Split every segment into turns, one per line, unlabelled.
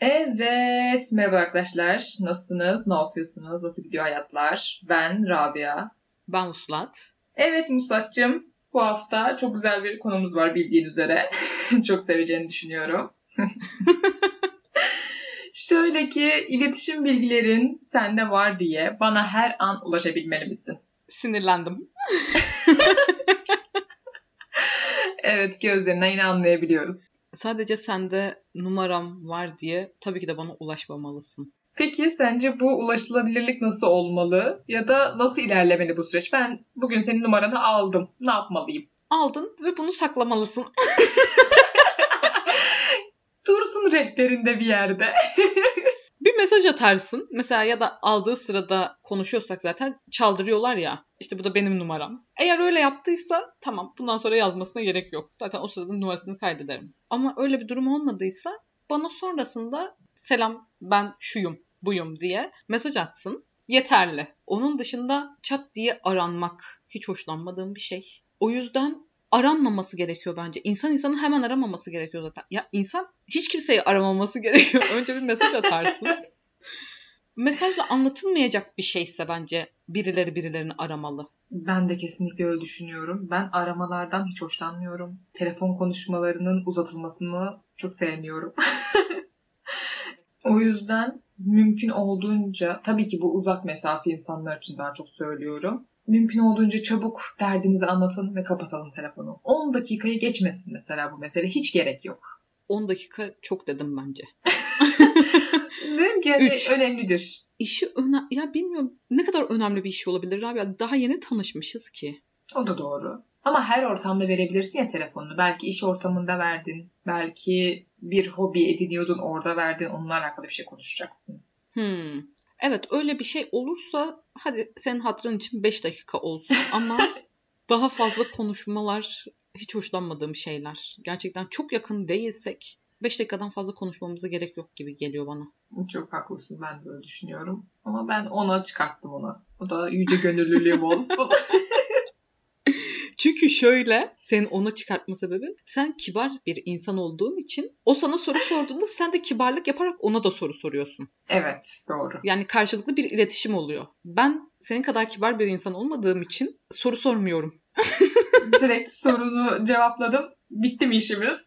Evet, merhaba arkadaşlar. Nasılsınız? Ne yapıyorsunuz? Nasıl gidiyor hayatlar? Ben Rabia.
Ben Uslat.
Evet Muslat'cığım, bu hafta çok güzel bir konumuz var bildiğin üzere. çok seveceğini düşünüyorum. Şöyle ki iletişim bilgilerin sende var diye bana her an ulaşabilmeli misin?
Sinirlendim.
evet gözlerinden yine anlayabiliyoruz.
Sadece sende numaram var diye tabii ki de bana ulaşmamalısın.
Peki sence bu ulaşılabilirlik nasıl olmalı ya da nasıl ilerlemeli bu süreç? Ben bugün senin numaranı aldım. Ne yapmalıyım?
Aldın ve bunu saklamalısın.
Dursun rehberinde bir yerde.
bir mesaj atarsın. Mesela ya da aldığı sırada konuşuyorsak zaten çaldırıyorlar ya. İşte bu da benim numaram. Eğer öyle yaptıysa tamam bundan sonra yazmasına gerek yok. Zaten o sırada numarasını kaydederim. Ama öyle bir durum olmadıysa bana sonrasında selam ben şuyum buyum diye mesaj atsın. Yeterli. Onun dışında çat diye aranmak hiç hoşlanmadığım bir şey. O yüzden aranmaması gerekiyor bence. İnsan insanı hemen aramaması gerekiyor zaten. Ya insan hiç kimseyi aramaması gerekiyor. Önce bir mesaj atarsın. Mesajla anlatılmayacak bir şeyse bence birileri birilerini aramalı.
Ben de kesinlikle öyle düşünüyorum. Ben aramalardan hiç hoşlanmıyorum. Telefon konuşmalarının uzatılmasını çok sevmiyorum. o yüzden mümkün olduğunca, tabii ki bu uzak mesafe insanlar için daha çok söylüyorum. Mümkün olduğunca çabuk derdinizi anlatın ve kapatalım telefonu. 10 dakikayı geçmesin mesela bu mesele. Hiç gerek yok.
10 dakika çok dedim bence.
Dedim ki hani Üç. önemlidir.
İşi öne ya bilmiyorum ne kadar önemli bir iş olabilir abi. Daha yeni tanışmışız ki.
O da doğru. Ama her ortamda verebilirsin ya telefonunu. Belki iş ortamında verdin. Belki bir hobi ediniyordun orada verdin. Onunla alakalı bir şey konuşacaksın.
Hmm. Evet öyle bir şey olursa hadi senin hatırın için 5 dakika olsun ama daha fazla konuşmalar hiç hoşlanmadığım şeyler. Gerçekten çok yakın değilsek 5 dakikadan fazla konuşmamıza gerek yok gibi geliyor bana.
Çok haklısın ben de öyle düşünüyorum. Ama ben ona çıkarttım ona. O da yüce gönüllülüğüm olsun.
Çünkü şöyle senin ona çıkartma sebebin sen kibar bir insan olduğun için o sana soru sorduğunda sen de kibarlık yaparak ona da soru soruyorsun.
Evet doğru.
Yani karşılıklı bir iletişim oluyor. Ben senin kadar kibar bir insan olmadığım için soru sormuyorum.
Direkt sorunu cevapladım. Bitti mi işimiz?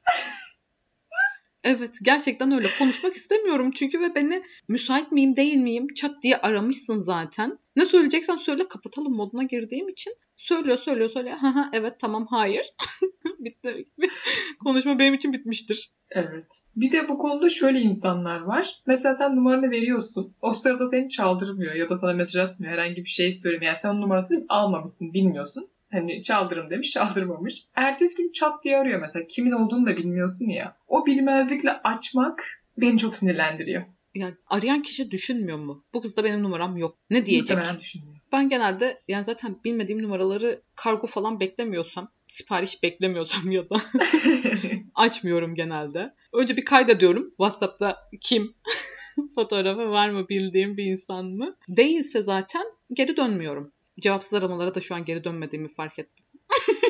Evet gerçekten öyle. Konuşmak istemiyorum çünkü ve beni müsait miyim değil miyim çat diye aramışsın zaten. Ne söyleyeceksen söyle kapatalım moduna girdiğim için söylüyor söylüyor söylüyor. Ha ha evet tamam hayır. Bitti. Konuşma benim için bitmiştir.
Evet. Bir de bu konuda şöyle insanlar var. Mesela sen numaranı veriyorsun. O sırada seni çaldırmıyor ya da sana mesaj atmıyor. Herhangi bir şey söylemiyor. Yani sen numarasını almamışsın bilmiyorsun. Hani çaldırım demiş çaldırmamış. Ertesi gün çat diye arıyor mesela. Kimin olduğunu da bilmiyorsun ya. O bilmezlikle açmak beni çok sinirlendiriyor.
Yani arayan kişi düşünmüyor mu? Bu kızda benim numaram yok. Ne diyecek? Ben genelde yani zaten bilmediğim numaraları kargo falan beklemiyorsam, sipariş beklemiyorsam ya da açmıyorum genelde. Önce bir kaydediyorum. WhatsApp'ta kim? Fotoğrafı var mı bildiğim bir insan mı? Değilse zaten geri dönmüyorum. Cevapsız aramalara da şu an geri dönmediğimi fark ettim.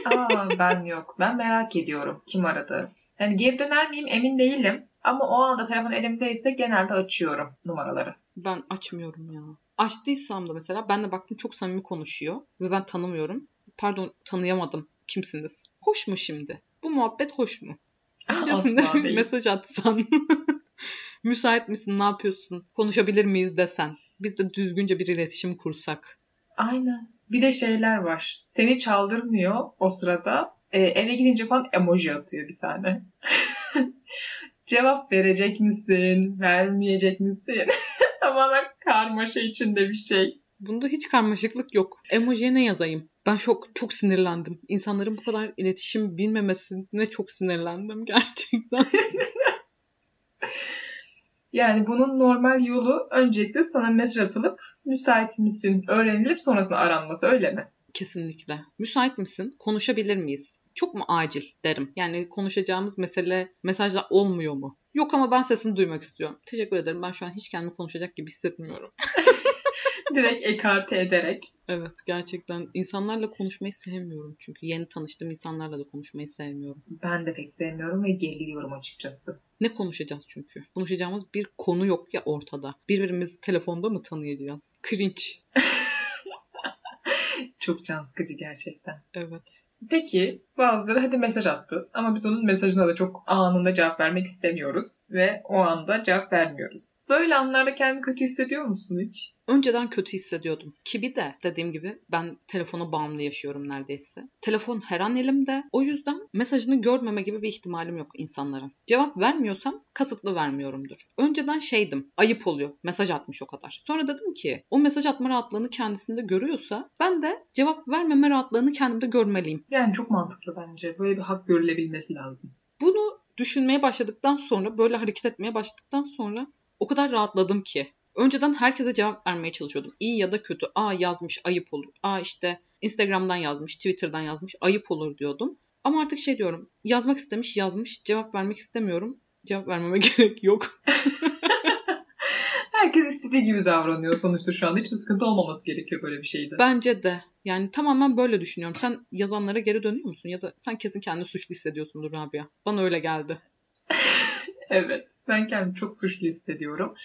Aa, ben yok. Ben merak ediyorum kim aradı. Yani geri döner miyim emin değilim. Ama o anda telefon elimdeyse genelde açıyorum numaraları.
Ben açmıyorum ya. Açtıysam da mesela ben de baktım çok samimi konuşuyor ve ben tanımıyorum. Pardon tanıyamadım. Kimsiniz? Hoş mu şimdi? Bu muhabbet hoş mu? Öncesinde mesaj atsan. Müsait misin? Ne yapıyorsun? Konuşabilir miyiz desen. Biz de düzgünce bir iletişim kursak.
Aynen. Bir de şeyler var. Seni çaldırmıyor o sırada. Ee, eve gidince falan emoji atıyor bir tane. Cevap verecek misin? Vermeyecek misin? Tamamen karmaşa içinde bir şey.
Bunda hiç karmaşıklık yok. Emojiye ne yazayım? Ben çok çok sinirlendim. İnsanların bu kadar iletişim bilmemesine çok sinirlendim gerçekten.
Yani bunun normal yolu öncelikle sana mesaj atılıp müsait misin öğrenilip sonrasında aranması öyle mi?
Kesinlikle. Müsait misin? Konuşabilir miyiz? Çok mu acil derim. Yani konuşacağımız mesele mesajla olmuyor mu? Yok ama ben sesini duymak istiyorum. Teşekkür ederim. Ben şu an hiç kendimi konuşacak gibi hissetmiyorum.
Direkt ekarte ederek.
Evet gerçekten insanlarla konuşmayı sevmiyorum çünkü yeni tanıştığım insanlarla da konuşmayı sevmiyorum.
Ben de pek sevmiyorum ve geriliyorum açıkçası.
Ne konuşacağız çünkü? Konuşacağımız bir konu yok ya ortada. Birbirimizi telefonda mı tanıyacağız? Cringe.
Çok can sıkıcı gerçekten.
Evet.
Peki bazıları hadi mesaj attı ama biz onun mesajına da çok anında cevap vermek istemiyoruz ve o anda cevap vermiyoruz. Böyle anlarda kendini kötü hissediyor musun hiç?
Önceden kötü hissediyordum. Ki bir de dediğim gibi ben telefona bağımlı yaşıyorum neredeyse. Telefon her an elimde. O yüzden mesajını görmeme gibi bir ihtimalim yok insanların. Cevap vermiyorsam kasıtlı vermiyorumdur. Önceden şeydim. Ayıp oluyor. Mesaj atmış o kadar. Sonra dedim ki o mesaj atma rahatlığını kendisinde görüyorsa ben de cevap vermeme rahatlığını kendimde görmeliyim.
Yani çok mantıklı bence. Böyle bir hak görülebilmesi lazım.
Bunu düşünmeye başladıktan sonra, böyle hareket etmeye başladıktan sonra o kadar rahatladım ki. Önceden herkese cevap vermeye çalışıyordum. İyi ya da kötü. Aa yazmış ayıp olur. Aa işte Instagram'dan yazmış, Twitter'dan yazmış ayıp olur diyordum. Ama artık şey diyorum. Yazmak istemiş yazmış. Cevap vermek istemiyorum. Cevap vermeme gerek yok.
Herkes istediği gibi davranıyor sonuçta şu anda. Hiçbir sıkıntı olmaması gerekiyor böyle bir şeyde.
Bence de. Yani tamamen böyle düşünüyorum. Sen yazanlara geri dönüyor musun? Ya da sen kesin kendini suçlu hissediyorsundur Rabia. Bana öyle geldi.
evet. Ben kendimi çok suçlu hissediyorum.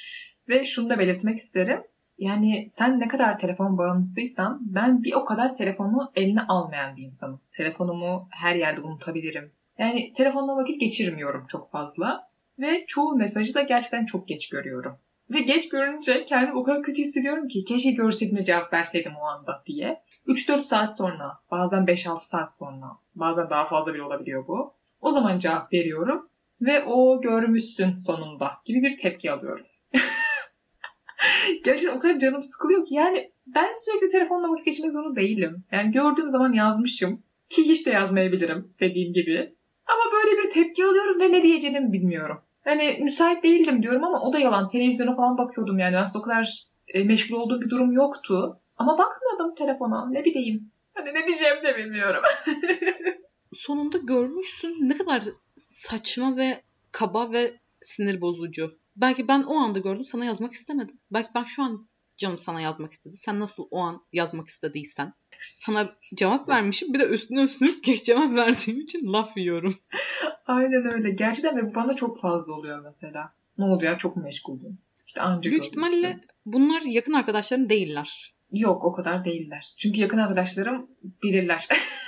Ve şunu da belirtmek isterim. Yani sen ne kadar telefon bağımlısıysan ben bir o kadar telefonu eline almayan bir insanım. Telefonumu her yerde unutabilirim. Yani telefonla vakit geçirmiyorum çok fazla. Ve çoğu mesajı da gerçekten çok geç görüyorum. Ve geç görünce kendimi o kadar kötü hissediyorum ki keşke görseydim de cevap verseydim o anda diye. 3-4 saat sonra, bazen 5-6 saat sonra, bazen daha fazla bile olabiliyor bu. O zaman cevap veriyorum ve o görmüşsün sonunda gibi bir tepki alıyorum. Gerçekten o kadar canım sıkılıyor ki yani ben sürekli telefonla vakit geçirmek zorunda değilim. Yani gördüğüm zaman yazmışım ki hiç de yazmayabilirim dediğim gibi. Ama böyle bir tepki alıyorum ve ne diyeceğimi bilmiyorum. Hani müsait değildim diyorum ama o da yalan. Televizyona falan bakıyordum yani. Aslında o kadar e, meşgul olduğum bir durum yoktu. Ama bakmıyordum telefona. Ne bileyim. Hani ne diyeceğimi de bilmiyorum.
Sonunda görmüşsün ne kadar saçma ve kaba ve sinir bozucu. Belki ben o anda gördüm sana yazmak istemedim. Belki ben şu an canım sana yazmak istedi. Sen nasıl o an yazmak istediysen. Sana cevap vermişim. Bir de üstüne üstüne geç cevap verdiğim için laf yiyorum.
Aynen öyle. Gerçekten ve bu bana çok fazla oluyor mesela. Ne oldu ya çok meşguldüm. İşte ancak
Büyük ihtimalle bunlar yakın arkadaşların değiller.
Yok o kadar değiller. Çünkü yakın arkadaşlarım bilirler.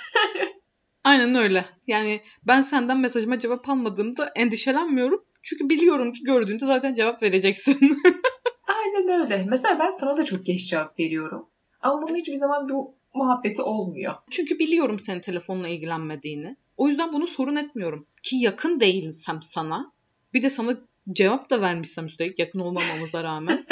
Aynen öyle. Yani ben senden mesajıma cevap almadığımda endişelenmiyorum. Çünkü biliyorum ki gördüğünde zaten cevap vereceksin.
Aynen öyle. Mesela ben sana da çok geç cevap veriyorum. Ama bunun hiçbir zaman bu muhabbeti olmuyor.
Çünkü biliyorum senin telefonla ilgilenmediğini. O yüzden bunu sorun etmiyorum. Ki yakın değilsem sana. Bir de sana cevap da vermişsem üstelik yakın olmamamıza rağmen.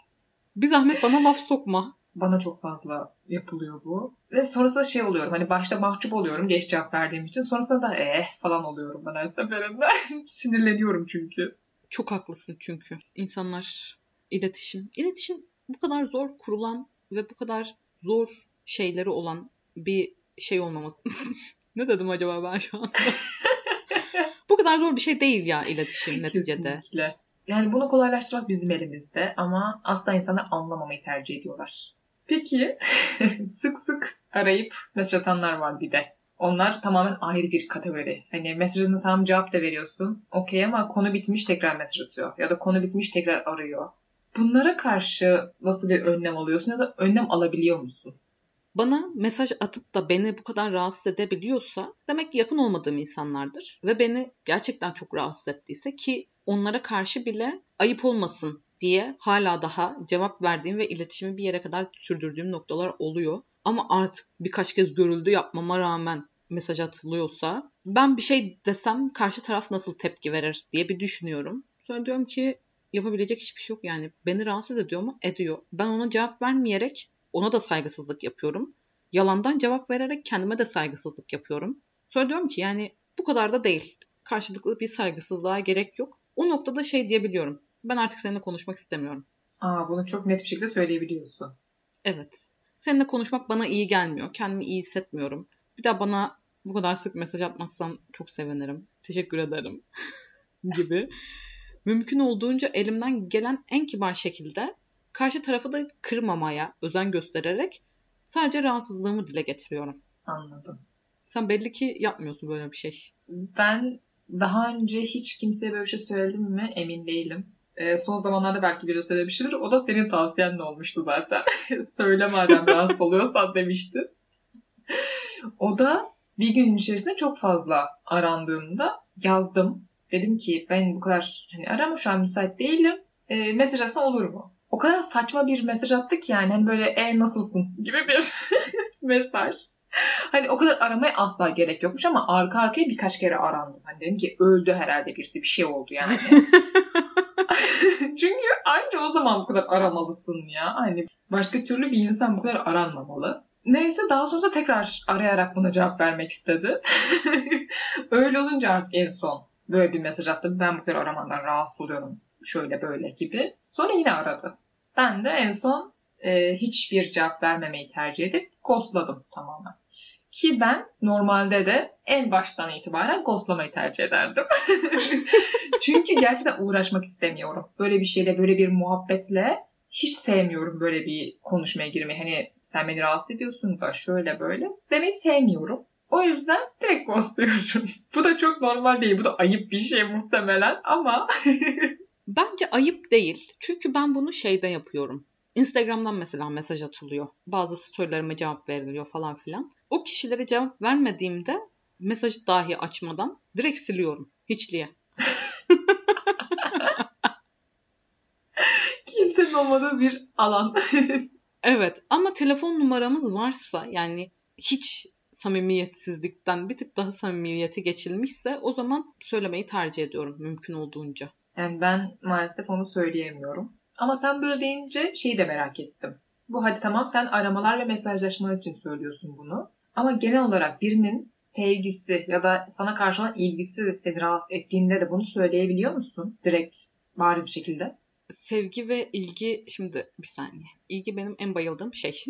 bir zahmet bana laf sokma.
Bana çok fazla yapılıyor bu. Ve sonrasında şey oluyorum. Hani başta mahcup oluyorum geç cevap verdiğim için. Sonrasında da eh falan oluyorum ben her seferinde. Sinirleniyorum çünkü.
Çok haklısın çünkü. İnsanlar iletişim. İletişim bu kadar zor kurulan ve bu kadar zor şeyleri olan bir şey olmaması. ne dedim acaba ben şu anda? bu kadar zor bir şey değil ya iletişim neticede.
Kesinlikle. Yani bunu kolaylaştırmak bizim elimizde ama asla insanlar anlamamayı tercih ediyorlar. Peki sık sık arayıp mesaj atanlar var bir de. Onlar tamamen ayrı bir kategori. Hani mesajını tam cevap da veriyorsun. Okey ama konu bitmiş tekrar mesaj atıyor. Ya da konu bitmiş tekrar arıyor. Bunlara karşı nasıl bir önlem alıyorsun ya da önlem alabiliyor musun?
Bana mesaj atıp da beni bu kadar rahatsız edebiliyorsa demek ki yakın olmadığım insanlardır. Ve beni gerçekten çok rahatsız ettiyse ki onlara karşı bile ayıp olmasın diye hala daha cevap verdiğim ve iletişimi bir yere kadar sürdürdüğüm noktalar oluyor. Ama artık birkaç kez görüldü yapmama rağmen mesaj atılıyorsa ben bir şey desem karşı taraf nasıl tepki verir diye bir düşünüyorum. Sonra diyorum ki yapabilecek hiçbir şey yok yani. Beni rahatsız ediyor mu? Ediyor. Ben ona cevap vermeyerek ona da saygısızlık yapıyorum. Yalandan cevap vererek kendime de saygısızlık yapıyorum. Sonra diyorum ki yani bu kadar da değil. Karşılıklı bir saygısızlığa gerek yok. O noktada şey diyebiliyorum. Ben artık seninle konuşmak istemiyorum.
Aa bunu çok net bir şekilde söyleyebiliyorsun.
Evet. Seninle konuşmak bana iyi gelmiyor. Kendimi iyi hissetmiyorum. Bir daha bana bu kadar sık mesaj atmazsan çok sevinirim. Teşekkür ederim. gibi. Mümkün olduğunca elimden gelen en kibar şekilde karşı tarafı da kırmamaya özen göstererek sadece rahatsızlığımı dile getiriyorum.
Anladım.
Sen belli ki yapmıyorsun böyle bir şey.
Ben daha önce hiç kimseye böyle bir şey söyledim mi emin değilim. Ee, son zamanlarda belki biri söylemiştir. O da senin tavsiyenle olmuştu zaten. Söyle madem rahatsız oluyorsan demiştin. o da bir gün içerisinde çok fazla arandığımda yazdım. Dedim ki ben bu kadar hani arama şu an müsait değilim. E, mesaj atsan olur mu? O kadar saçma bir mesaj attık yani hani böyle e nasılsın gibi bir mesaj. Hani o kadar aramaya asla gerek yokmuş ama arka arkaya birkaç kere arandım. Hani dedim ki öldü herhalde birisi bir şey oldu yani. Çünkü anca o zaman bu kadar aramalısın ya. Hani başka türlü bir insan bu kadar aranmamalı. Neyse daha sonra tekrar arayarak buna cevap vermek istedi. Öyle olunca artık en son böyle bir mesaj attım. Ben bu kadar aramandan rahatsız oluyorum. Şöyle böyle gibi. Sonra yine aradı. Ben de en son e, hiçbir cevap vermemeyi tercih edip ghostladım tamamen. Ki ben normalde de en baştan itibaren ghostlamayı tercih ederdim. Çünkü gerçekten uğraşmak istemiyorum. Böyle bir şeyle, böyle bir muhabbetle hiç sevmiyorum böyle bir konuşmaya girmeyi. Hani sen beni rahatsız ediyorsun da şöyle böyle demeyi sevmiyorum. O yüzden direkt ghostluyorum. Bu da çok normal değil. Bu da ayıp bir şey muhtemelen ama
Bence ayıp değil. Çünkü ben bunu şeyde yapıyorum. Instagram'dan mesela mesaj atılıyor. Bazı storylerime cevap veriliyor falan filan. O kişilere cevap vermediğimde mesajı dahi açmadan direkt siliyorum. Hiçliğe.
kimsenin olmadığı bir alan.
Evet ama telefon numaramız varsa yani hiç samimiyetsizlikten bir tık daha samimiyete geçilmişse o zaman söylemeyi tercih ediyorum mümkün olduğunca.
Yani ben maalesef onu söyleyemiyorum. Ama sen böyle deyince şeyi de merak ettim. Bu hadi tamam sen aramalar ve mesajlaşmalar için söylüyorsun bunu. Ama genel olarak birinin sevgisi ya da sana karşı olan ilgisi seni rahatsız ettiğinde de bunu söyleyebiliyor musun? Direkt bariz bir şekilde.
Sevgi ve ilgi şimdi bir saniye. İlgi benim en bayıldığım şey.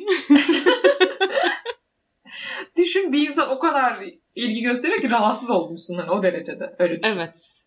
Düşün bir insan o kadar ilgi gösteriyor ki rahatsız olmuşsun hani o derecede. Öyle düşün.
evet.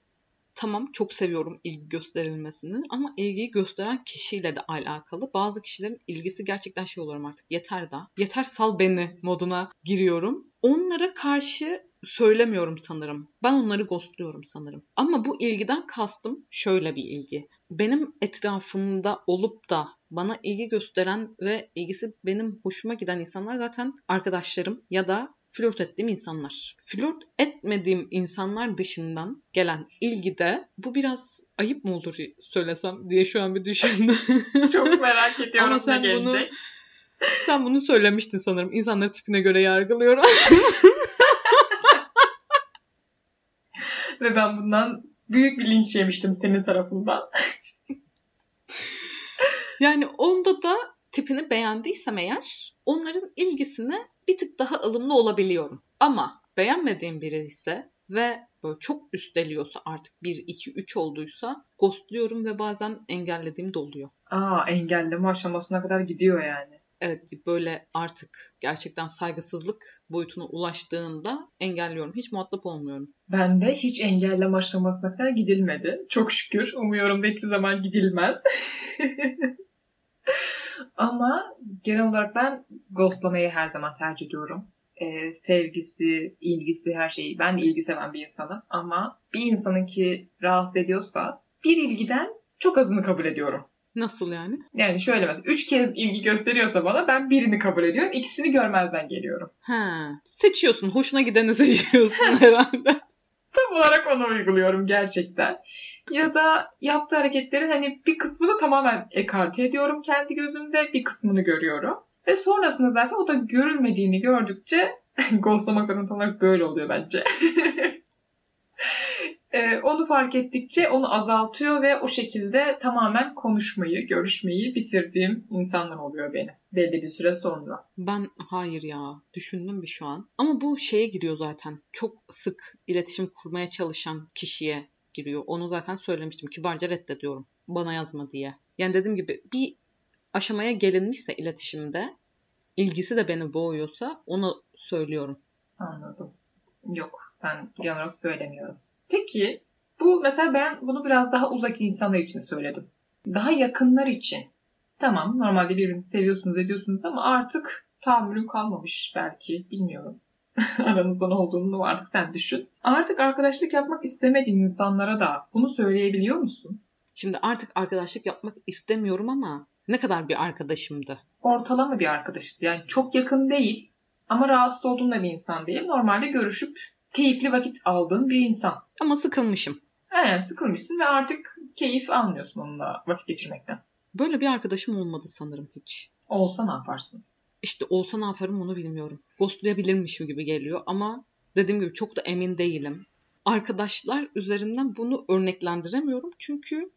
Tamam çok seviyorum ilgi gösterilmesini ama ilgiyi gösteren kişiyle de alakalı. Bazı kişilerin ilgisi gerçekten şey oluyorum artık yeter da. Yeter sal beni moduna giriyorum. Onlara karşı söylemiyorum sanırım. Ben onları ghostluyorum sanırım. Ama bu ilgiden kastım şöyle bir ilgi. Benim etrafımda olup da bana ilgi gösteren ve ilgisi benim hoşuma giden insanlar zaten arkadaşlarım ya da flört ettiğim insanlar. Flört etmediğim insanlar dışından gelen ilgide bu biraz ayıp mı olur söylesem diye şu an bir düşündüm.
Çok merak ediyorum
Ama sen
ne
bunu-
gelecek.
Sen bunu söylemiştin sanırım. İnsanları tipine göre yargılıyorum.
Ve ben bundan büyük bir linç yemiştim senin tarafından.
Yani onda da tipini beğendiysem eğer onların ilgisine bir tık daha ılımlı olabiliyorum. Ama beğenmediğim biri ise ve böyle çok üsteliyorsa artık 1, 2, 3 olduysa ghostluyorum ve bazen engellediğim de oluyor.
Aa engelleme aşamasına kadar gidiyor yani.
Evet böyle artık gerçekten saygısızlık boyutuna ulaştığında engelliyorum. Hiç muhatap olmuyorum.
Ben de hiç engelleme aşamasına kadar gidilmedi. Çok şükür. Umuyorum da hiçbir zaman gidilmez. Ama genel olarak ben ghostlamayı her zaman tercih ediyorum. Ee, sevgisi, ilgisi, her şeyi. Ben de ilgi seven bir insanım. Ama bir insanın ki rahatsız ediyorsa bir ilgiden çok azını kabul ediyorum.
Nasıl yani?
Yani şöyle mesela üç kez ilgi gösteriyorsa bana ben birini kabul ediyorum. ikisini görmezden geliyorum.
Ha, seçiyorsun. Hoşuna gideni seçiyorsun herhalde.
Tam olarak onu uyguluyorum gerçekten. Ya da yaptığı hareketlerin hani bir kısmını tamamen ekarte ediyorum kendi gözümde, bir kısmını görüyorum. Ve sonrasında zaten o da görülmediğini gördükçe ghostlamak zaten tam olarak böyle oluyor bence. Ee, onu fark ettikçe onu azaltıyor ve o şekilde tamamen konuşmayı, görüşmeyi bitirdiğim insanlar oluyor benim. Belli bir süre sonra.
Ben hayır ya düşündüm bir şu an. Ama bu şeye giriyor zaten. Çok sık iletişim kurmaya çalışan kişiye giriyor. Onu zaten söylemiştim. Kibarca reddediyorum. Bana yazma diye. Yani dediğim gibi bir aşamaya gelinmişse iletişimde ilgisi de beni boğuyorsa onu söylüyorum.
Anladım. Yok ben genel olarak söylemiyorum. Peki bu mesela ben bunu biraz daha uzak insanlar için söyledim. Daha yakınlar için. Tamam normalde birbirinizi seviyorsunuz ediyorsunuz ama artık tahammülüm kalmamış belki bilmiyorum. aranızda ne olduğunu artık sen düşün. Artık arkadaşlık yapmak istemediğin insanlara da bunu söyleyebiliyor musun?
Şimdi artık arkadaşlık yapmak istemiyorum ama ne kadar bir arkadaşımdı?
Ortalama bir arkadaşlık. Yani çok yakın değil ama rahatsız olduğun da bir insan değil. Normalde görüşüp keyifli vakit aldığın bir insan.
Ama sıkılmışım.
Aynen sıkılmışsın ve artık keyif almıyorsun onunla vakit geçirmekten.
Böyle bir arkadaşım olmadı sanırım hiç.
Olsa ne yaparsın?
İşte olsa ne yaparım onu bilmiyorum. Ghostlayabilirmişim gibi geliyor ama dediğim gibi çok da emin değilim. Arkadaşlar üzerinden bunu örneklendiremiyorum çünkü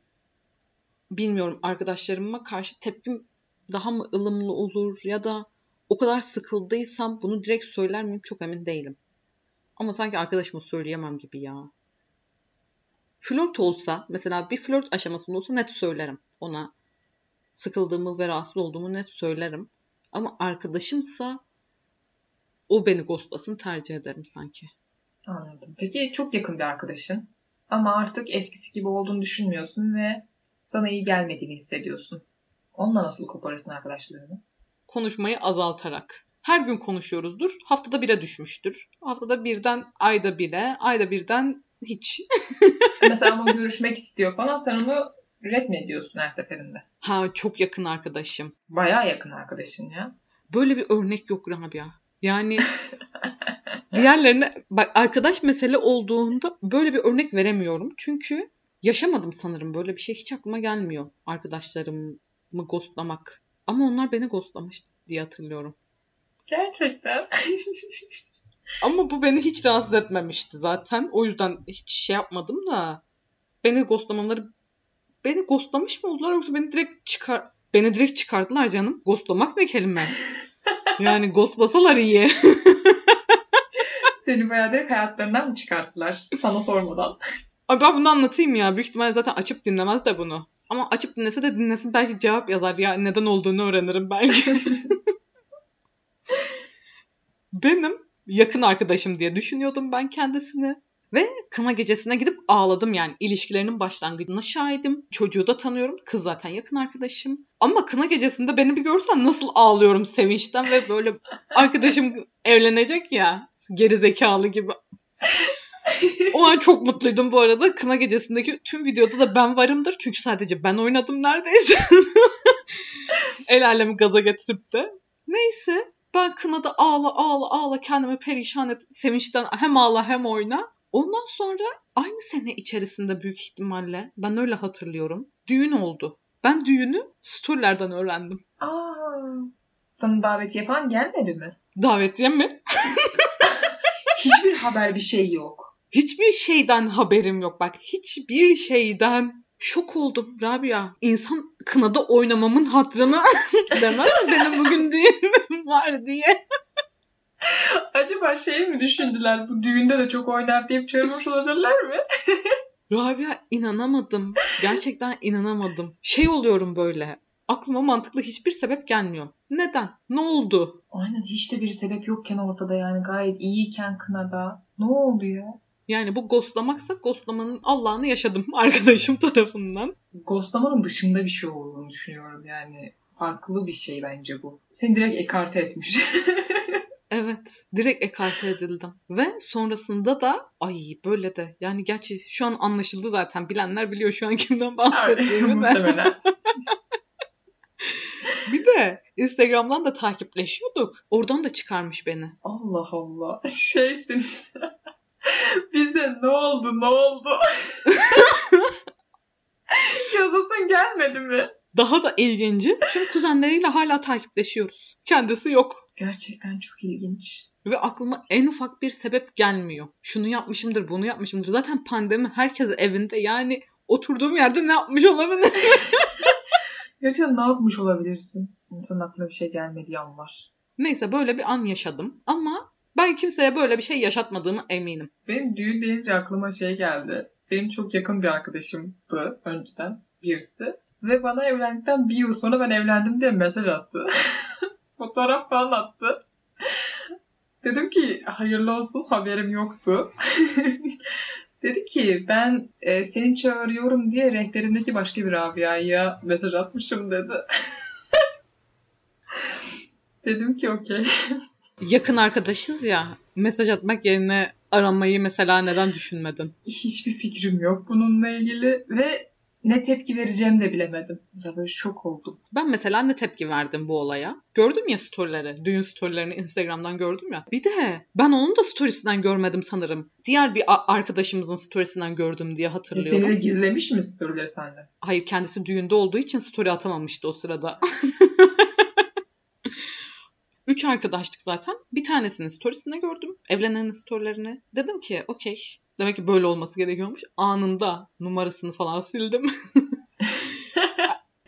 bilmiyorum arkadaşlarıma karşı tepkim daha mı ılımlı olur ya da o kadar sıkıldıysam bunu direkt söyler miyim çok emin değilim. Ama sanki arkadaşıma söyleyemem gibi ya. Flört olsa mesela bir flört aşamasında olsa net söylerim ona. Sıkıldığımı ve rahatsız olduğumu net söylerim. Ama arkadaşımsa o beni ghostlasın tercih ederim sanki.
Anladım. Peki çok yakın bir arkadaşın ama artık eskisi gibi olduğunu düşünmüyorsun ve sana iyi gelmediğini hissediyorsun. Onunla nasıl koparırsın arkadaşlarını?
Konuşmayı azaltarak. Her gün konuşuyoruzdur. Haftada bire düşmüştür. Haftada birden ayda bire, ayda birden hiç.
Mesela ama görüşmek istiyor falan sen onu red mi ediyorsun her seferinde?
Ha çok yakın arkadaşım.
Bayağı yakın arkadaşın ya.
Böyle bir örnek yok Rabia. Yani diğerlerine bak arkadaş mesele olduğunda böyle bir örnek veremiyorum. Çünkü yaşamadım sanırım böyle bir şey hiç aklıma gelmiyor. Arkadaşlarımı ghostlamak. Ama onlar beni ghostlamıştı diye hatırlıyorum.
Gerçekten.
Ama bu beni hiç rahatsız etmemişti zaten. O yüzden hiç şey yapmadım da beni ghostlamaları beni ghostlamış mı oldular yoksa beni direkt çıkar beni direkt çıkardılar canım. Ghostlamak ne kelime? Yani ghostlasalar iyi.
Seni bayağı direkt hayatlarından mı çıkarttılar sana sormadan?
Abi ben bunu anlatayım ya. Büyük ihtimalle zaten açıp dinlemez de bunu. Ama açıp dinlese de dinlesin belki cevap yazar ya neden olduğunu öğrenirim belki. Benim yakın arkadaşım diye düşünüyordum ben kendisini. Ve kına gecesine gidip ağladım yani. ilişkilerinin başlangıcına şahidim. Çocuğu da tanıyorum. Kız zaten yakın arkadaşım. Ama kına gecesinde beni bir görsen nasıl ağlıyorum sevinçten ve böyle arkadaşım evlenecek ya. Geri zekalı gibi. o an çok mutluydum bu arada. Kına gecesindeki tüm videoda da ben varımdır. Çünkü sadece ben oynadım neredeyse. El alemi gaza getirip de. Neyse ben kınada ağla ağla ağla kendimi perişan et sevinçten hem ağla hem oyna. Ondan sonra aynı sene içerisinde büyük ihtimalle ben öyle hatırlıyorum. Düğün oldu. Ben düğünü storylerden öğrendim.
Aa, sana davetiye falan gelmedi mi?
Davetiye mi?
Hiçbir haber bir şey yok.
Hiçbir şeyden haberim yok bak. Hiçbir şeyden şok oldum Rabia. İnsan kınada oynamamın hatrına demez mi benim bugün düğünüm var diye.
Acaba şey mi düşündüler bu düğünde de çok oynar deyip çağırmış olabilirler mi?
Rabia inanamadım. Gerçekten inanamadım. Şey oluyorum böyle. Aklıma mantıklı hiçbir sebep gelmiyor. Neden? Ne oldu?
Aynen hiç de bir sebep yokken ortada yani gayet iyiyken kınada. Ne oldu ya?
Yani bu ghostlamaksa ghostlamanın Allah'ını yaşadım arkadaşım tarafından.
Ghostlamanın dışında bir şey olduğunu düşünüyorum yani. Farklı bir şey bence bu. Seni direkt ekarte etmiş.
Evet. Direkt ekarte edildim. Ve sonrasında da ay böyle de yani gerçi şu an anlaşıldı zaten. Bilenler biliyor şu an kimden bahsettiğimi de. bir de Instagram'dan da takipleşiyorduk. Oradan da çıkarmış beni.
Allah Allah. Şeysin. Bize ne oldu ne oldu? Yazasın gelmedi mi?
Daha da ilginci. Şimdi kuzenleriyle hala takipleşiyoruz. Kendisi yok.
Gerçekten çok ilginç.
Ve aklıma en ufak bir sebep gelmiyor. Şunu yapmışımdır, bunu yapmışımdır. Zaten pandemi herkes evinde. Yani oturduğum yerde ne yapmış olabilir?
Gerçekten ne yapmış olabilirsin? İnsanın aklına bir şey gelmediği an var.
Neyse böyle bir an yaşadım. Ama ben kimseye böyle bir şey yaşatmadığımı eminim.
Benim düğün deyince aklıma şey geldi. Benim çok yakın bir arkadaşımdı önceden birisi. Ve bana evlendikten bir yıl sonra ben evlendim diye mesaj attı. Fotoğraf falan attı. Dedim ki hayırlı olsun haberim yoktu. Dedi ki ben e, seni çağırıyorum diye rehberimdeki başka bir Rabia'ya mesaj atmışım dedi. Dedim ki okey.
Yakın arkadaşız ya. Mesaj atmak yerine aramayı mesela neden düşünmedin?
Hiçbir fikrim yok bununla ilgili ve ne tepki vereceğimi de bilemedim. Mesela böyle şok oldum.
Ben mesela ne tepki verdim bu olaya? Gördüm ya storyleri. Düğün storylerini Instagram'dan gördüm ya. Bir de ben onun da storiesinden görmedim sanırım. Diğer bir arkadaşımızın storiesinden gördüm diye
E
hatırlıyorum.
seni de gizlemiş mi storyleri senden?
Hayır kendisi düğünde olduğu için story atamamıştı o sırada. Üç arkadaştık zaten. Bir tanesinin storiesinde gördüm. Evlenenin storylerini. Dedim ki okey. Demek ki böyle olması gerekiyormuş. Anında numarasını falan sildim.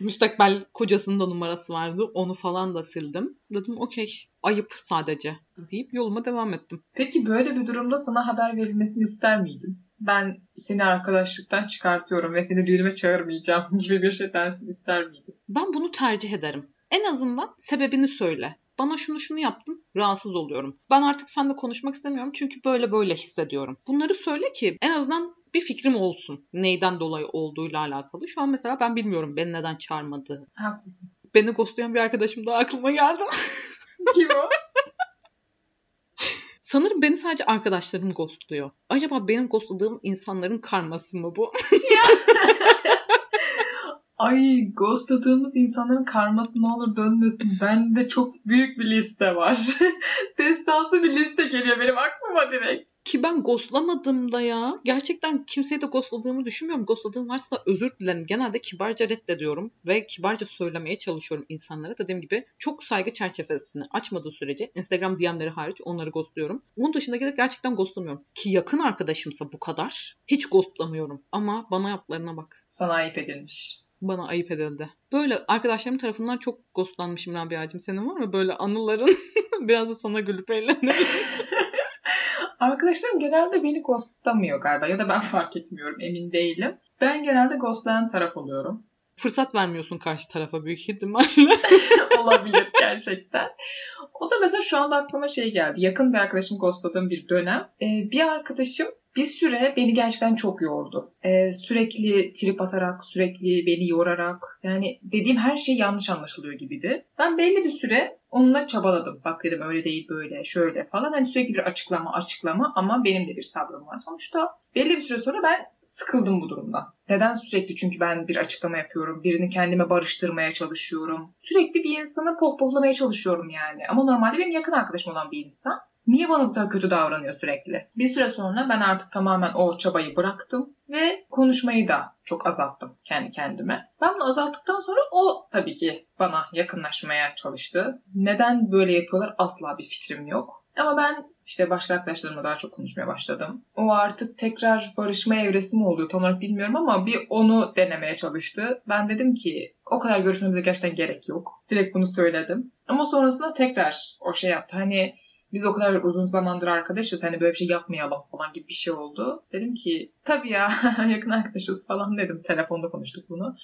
Müstakbel kocasının da numarası vardı. Onu falan da sildim. Dedim okey. Ayıp sadece deyip yoluma devam ettim.
Peki böyle bir durumda sana haber verilmesini ister miydin? Ben seni arkadaşlıktan çıkartıyorum ve seni düğünüme çağırmayacağım gibi bir şey dersin ister miydin?
Ben bunu tercih ederim. En azından sebebini söyle. Bana şunu şunu yaptın, rahatsız oluyorum. Ben artık seninle konuşmak istemiyorum çünkü böyle böyle hissediyorum. Bunları söyle ki en azından bir fikrim olsun. Neyden dolayı olduğuyla alakalı. Şu an mesela ben bilmiyorum beni neden çağırmadığı.
Haklısın.
Beni ghostlayan bir arkadaşım daha aklıma geldi.
Kim o?
Sanırım beni sadece arkadaşlarım ghostluyor. Acaba benim ghostladığım insanların karması mı bu?
Ay ghostladığımız insanların karması ne olur dönmesin. Bende çok büyük bir liste var. Destansı bir liste geliyor benim aklıma direkt.
Ki ben ghostlamadığımda ya gerçekten kimseyi de ghostladığımı düşünmüyorum. Ghostladığım varsa da özür dilerim. Genelde kibarca reddediyorum ve kibarca söylemeye çalışıyorum insanlara. Dediğim gibi çok saygı çerçevesini açmadığı sürece Instagram DM'leri hariç onları ghostluyorum. Bunun dışında gelip gerçekten ghostlamıyorum. Ki yakın arkadaşımsa bu kadar hiç ghostlamıyorum. Ama bana yaptıklarına bak.
Sana ayıp edilmiş.
Bana ayıp edildi. Böyle arkadaşlarım tarafından çok ghostlanmışım Rabia'cığım. Senin var mı böyle anıların? Biraz da sana gülüp eğlenelim.
Arkadaşlarım genelde beni ghostlamıyor galiba ya da ben fark etmiyorum emin değilim. Ben genelde ghostlayan taraf oluyorum.
Fırsat vermiyorsun karşı tarafa büyük ihtimalle.
Olabilir gerçekten. O da mesela şu anda aklıma şey geldi. Yakın bir arkadaşım ghostladığım bir dönem. Ee, bir arkadaşım bir süre beni gerçekten çok yordu. Ee, sürekli trip atarak, sürekli beni yorarak yani dediğim her şey yanlış anlaşılıyor gibiydi. Ben belli bir süre onunla çabaladım. Bak dedim öyle değil böyle şöyle falan. Hani sürekli bir açıklama açıklama ama benim de bir sabrım var. Sonuçta belli bir süre sonra ben sıkıldım bu durumdan. Neden sürekli? Çünkü ben bir açıklama yapıyorum. Birini kendime barıştırmaya çalışıyorum. Sürekli bir insanı pohpohlamaya çalışıyorum yani. Ama normalde benim yakın arkadaşım olan bir insan. Niye bana bu kadar kötü davranıyor sürekli? Bir süre sonra ben artık tamamen o çabayı bıraktım ve konuşmayı da çok azalttım kendi kendime. Ben bunu azalttıktan sonra o tabii ki bana yakınlaşmaya çalıştı. Neden böyle yapıyorlar asla bir fikrim yok. Ama ben işte başka arkadaşlarımla daha çok konuşmaya başladım. O artık tekrar barışma evresi mi oluyor tam olarak bilmiyorum ama bir onu denemeye çalıştı. Ben dedim ki o kadar görüşmemize gerçekten gerek yok. Direkt bunu söyledim. Ama sonrasında tekrar o şey yaptı. Hani biz o kadar uzun zamandır arkadaşız hani böyle bir şey yapmayalım falan gibi bir şey oldu. Dedim ki tabii ya yakın arkadaşız falan dedim. Telefonda konuştuk bunu.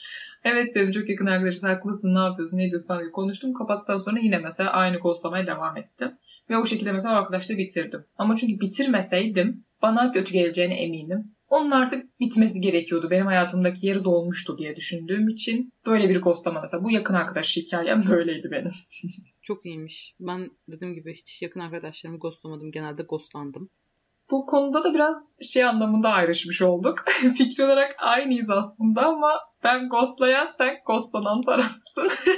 Evet dedim çok yakın arkadaşız haklısın ne yapıyorsun ne ediyorsun falan gibi konuştum. Kapattıktan sonra yine mesela aynı ghostlamaya devam ettim. Ve o şekilde mesela o arkadaşlığı bitirdim. Ama çünkü bitirmeseydim bana kötü geleceğine eminim. Onun artık bitmesi gerekiyordu. Benim hayatımdaki yeri dolmuştu diye düşündüğüm için böyle bir ghostlama mesela. Bu yakın arkadaş hikayem böyleydi benim.
Çok iyiymiş. Ben dediğim gibi hiç yakın arkadaşlarımı ghostlamadım. Genelde ghostlandım.
Bu konuda da biraz şey anlamında ayrışmış olduk. Fikir olarak aynıyız aslında ama ben ghostlayan sen ghostlanan tarafsın.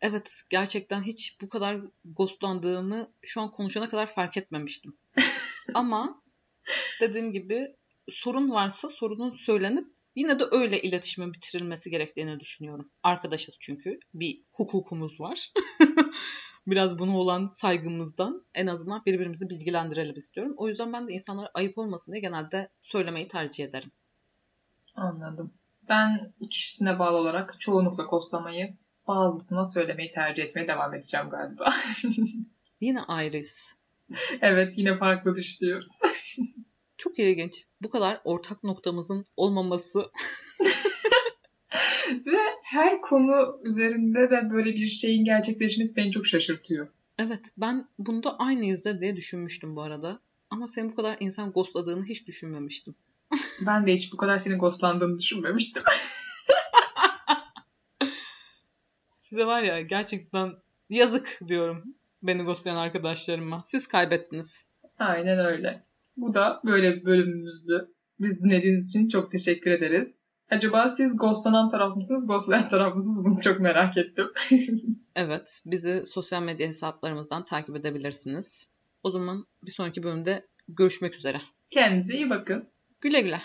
Evet gerçekten hiç bu kadar ghostlandığımı şu an konuşana kadar fark etmemiştim. Ama dediğim gibi sorun varsa sorunun söylenip yine de öyle iletişimin bitirilmesi gerektiğini düşünüyorum. Arkadaşız çünkü. Bir hukukumuz var. Biraz buna olan saygımızdan en azından birbirimizi bilgilendirelim istiyorum. O yüzden ben de insanlara ayıp olmasın diye genelde söylemeyi tercih ederim.
Anladım. Ben kişisine bağlı olarak çoğunlukla ghostlamayı bazısına söylemeyi tercih etmeye devam edeceğim galiba.
Yine ayrıyız.
evet yine farklı düşünüyoruz.
Çok ilginç. Bu kadar ortak noktamızın olmaması
Ve her konu üzerinde de böyle bir şeyin gerçekleşmesi beni çok şaşırtıyor.
Evet ben bunda aynıyızdır diye düşünmüştüm bu arada. Ama senin bu kadar insan ghostladığını hiç düşünmemiştim.
Ben de hiç bu kadar senin ghostlandığını düşünmemiştim.
Size var ya gerçekten yazık diyorum. beni ghostlayan arkadaşlarıma. Siz kaybettiniz.
Aynen öyle. Bu da böyle bir bölümümüzdü. Biz dinlediğiniz için çok teşekkür ederiz. Acaba siz ghostlanan taraf mısınız, ghostlayan taraf mısınız? Bunu çok merak ettim.
evet, bizi sosyal medya hesaplarımızdan takip edebilirsiniz. O zaman bir sonraki bölümde görüşmek üzere.
Kendinize iyi bakın.
Güle güle.